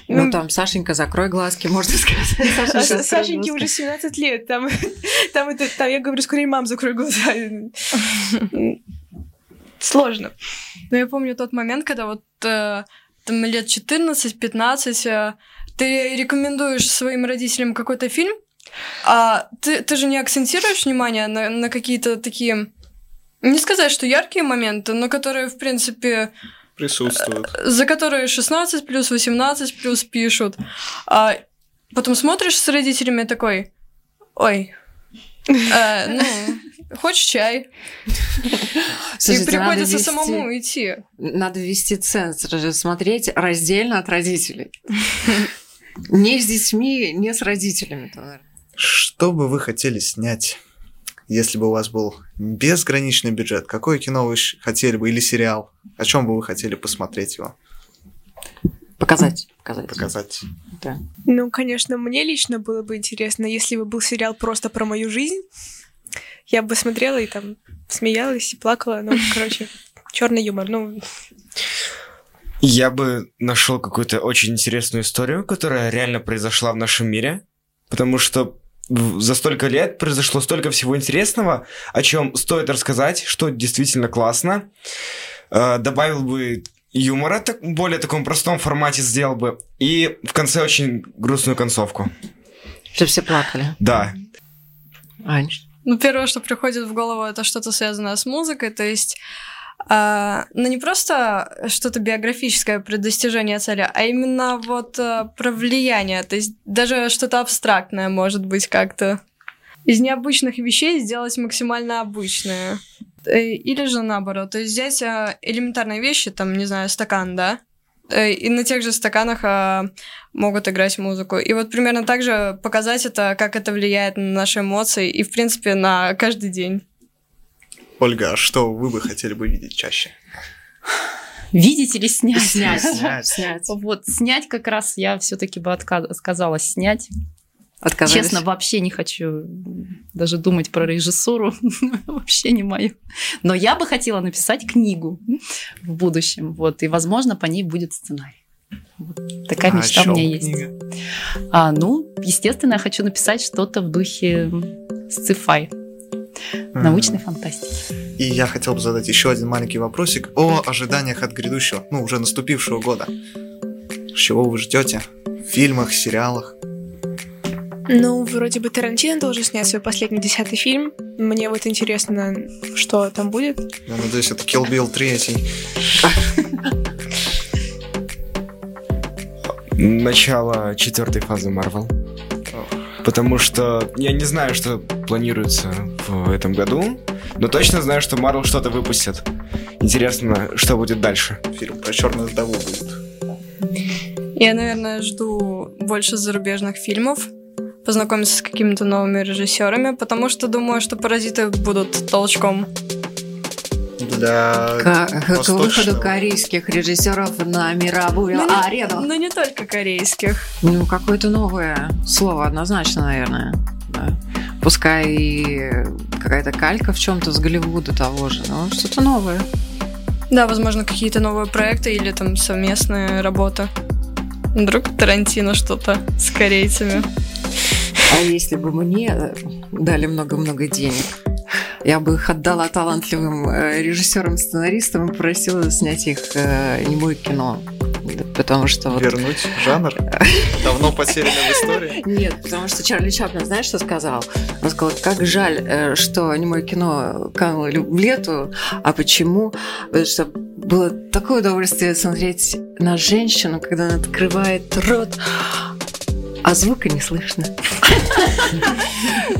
[SPEAKER 3] Ну, там, Сашенька, закрой глазки, можно сказать. <laughs> Сашенька,
[SPEAKER 8] Сашеньке уже 17 лет, там, <laughs> там, это, там я говорю, скорее, мам, закрой глаза. Сложно.
[SPEAKER 5] Но я помню тот момент, когда вот э, там лет 14-15 э, ты рекомендуешь своим родителям какой-то фильм, а ты, ты же не акцентируешь внимание на, на какие-то такие, не сказать, что яркие моменты, но которые, в принципе,
[SPEAKER 4] Присутствуют.
[SPEAKER 5] за которые 16 плюс, 18 плюс пишут. А потом смотришь с родителями такой, ой, э, ну, хочешь чай? <laughs>
[SPEAKER 3] Слушайте,
[SPEAKER 5] и приходится
[SPEAKER 3] вести-
[SPEAKER 5] самому идти.
[SPEAKER 3] Надо ввести цензор, же смотреть раздельно от родителей. <laughs> Не с детьми, не с родителями.
[SPEAKER 4] Что бы вы хотели снять, если бы у вас был безграничный бюджет? Какое кино вы хотели бы или сериал? О чем бы вы хотели посмотреть его?
[SPEAKER 3] Показать. Показать.
[SPEAKER 4] Показать.
[SPEAKER 3] Да.
[SPEAKER 8] Ну, конечно, мне лично было бы интересно, если бы был сериал просто про мою жизнь. Я бы смотрела и там смеялась и плакала. Ну, <laughs> короче, черный юмор. Ну,
[SPEAKER 7] Я бы нашел какую-то очень интересную историю, которая реально произошла в нашем мире, потому что за столько лет произошло столько всего интересного, о чем стоит рассказать, что действительно классно. Э, Добавил бы юмора, так, в более таком простом формате сделал бы, и в конце очень грустную концовку.
[SPEAKER 3] Чтобы все плакали.
[SPEAKER 7] Да.
[SPEAKER 3] Анч.
[SPEAKER 5] Ну, первое, что приходит в голову, это что-то связанное с музыкой, то есть а, ну, не просто что-то биографическое про достижение цели, а именно вот а, про влияние, то есть даже что-то абстрактное может быть как-то. Из необычных вещей сделать максимально обычное. Э, Или же наоборот, то есть взять а, элементарные вещи, там, не знаю, стакан, да, Э, и на тех же стаканах а, могут играть музыку. И вот примерно так же показать это, как это влияет на наши эмоции и, в принципе, на каждый день.
[SPEAKER 4] Ольга, а что вы бы хотели бы видеть чаще?
[SPEAKER 6] Видеть или снять?
[SPEAKER 3] Снять.
[SPEAKER 4] Снять. <laughs>
[SPEAKER 3] Снять.
[SPEAKER 6] Вот, снять как раз я все-таки бы отка- сказала снять.
[SPEAKER 3] Отказались.
[SPEAKER 6] Честно, вообще не хочу даже думать про режиссуру. <laughs> вообще не мое. Но я бы хотела написать книгу в будущем. Вот, и, возможно, по ней будет сценарий. Вот такая
[SPEAKER 4] А
[SPEAKER 6] мечта у меня
[SPEAKER 4] чём
[SPEAKER 6] есть.
[SPEAKER 4] книга?
[SPEAKER 6] А, ну, естественно, я хочу написать что-то в духе sci-fi, научной фантастики.
[SPEAKER 4] И я хотел бы задать еще один маленький вопросик о ожиданиях от грядущего, ну, уже наступившего года. Чего вы ждете? В фильмах, сериалах?
[SPEAKER 8] Ну, вроде бы Тарантино должен снять свой последний десятый фильм. Мне вот интересно, что там будет.
[SPEAKER 4] Я надеюсь, это Kill Bill 3.
[SPEAKER 7] Начало четвертой фазы Марвел. Потому что я не знаю, что планируется в этом году, но точно знаю, что Марвел что-то выпустит. Интересно, что будет дальше.
[SPEAKER 4] Фильм про черную вдову будет.
[SPEAKER 5] Я, наверное, жду больше зарубежных фильмов, познакомиться с какими-то новыми режиссерами, потому что думаю, что паразиты будут толчком.
[SPEAKER 4] Для
[SPEAKER 3] К, к выходу корейских режиссеров на мировую
[SPEAKER 5] Ну, не-
[SPEAKER 3] арену.
[SPEAKER 5] Ну, не только корейских.
[SPEAKER 3] Ну, какое-то новое слово, однозначно, наверное. да. Пускай и какая-то калька в чем-то с Голливуда того же, но что-то новое.
[SPEAKER 5] Да, возможно, какие-то новые проекты или там совместные работы. Вдруг Тарантино что-то с корейцами.
[SPEAKER 3] А если бы мне дали много-много денег, я бы их отдала талантливым э, режиссерам-сценаристам и попросила снять их э, немое кино. Потому что вот...
[SPEAKER 4] Вернуть жанр, давно потерянный в истории.
[SPEAKER 3] Нет, потому что Чарли Чаплин, знаешь, что сказал? Он сказал, как жаль, э, что немое кино кануло в лету. А почему? Потому что было такое удовольствие смотреть на женщину, когда она открывает рот, а звука не слышно.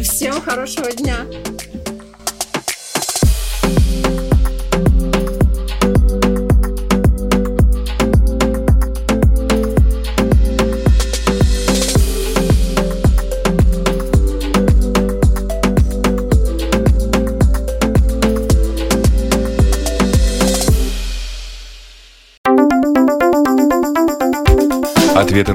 [SPEAKER 3] Всем хорошего дня!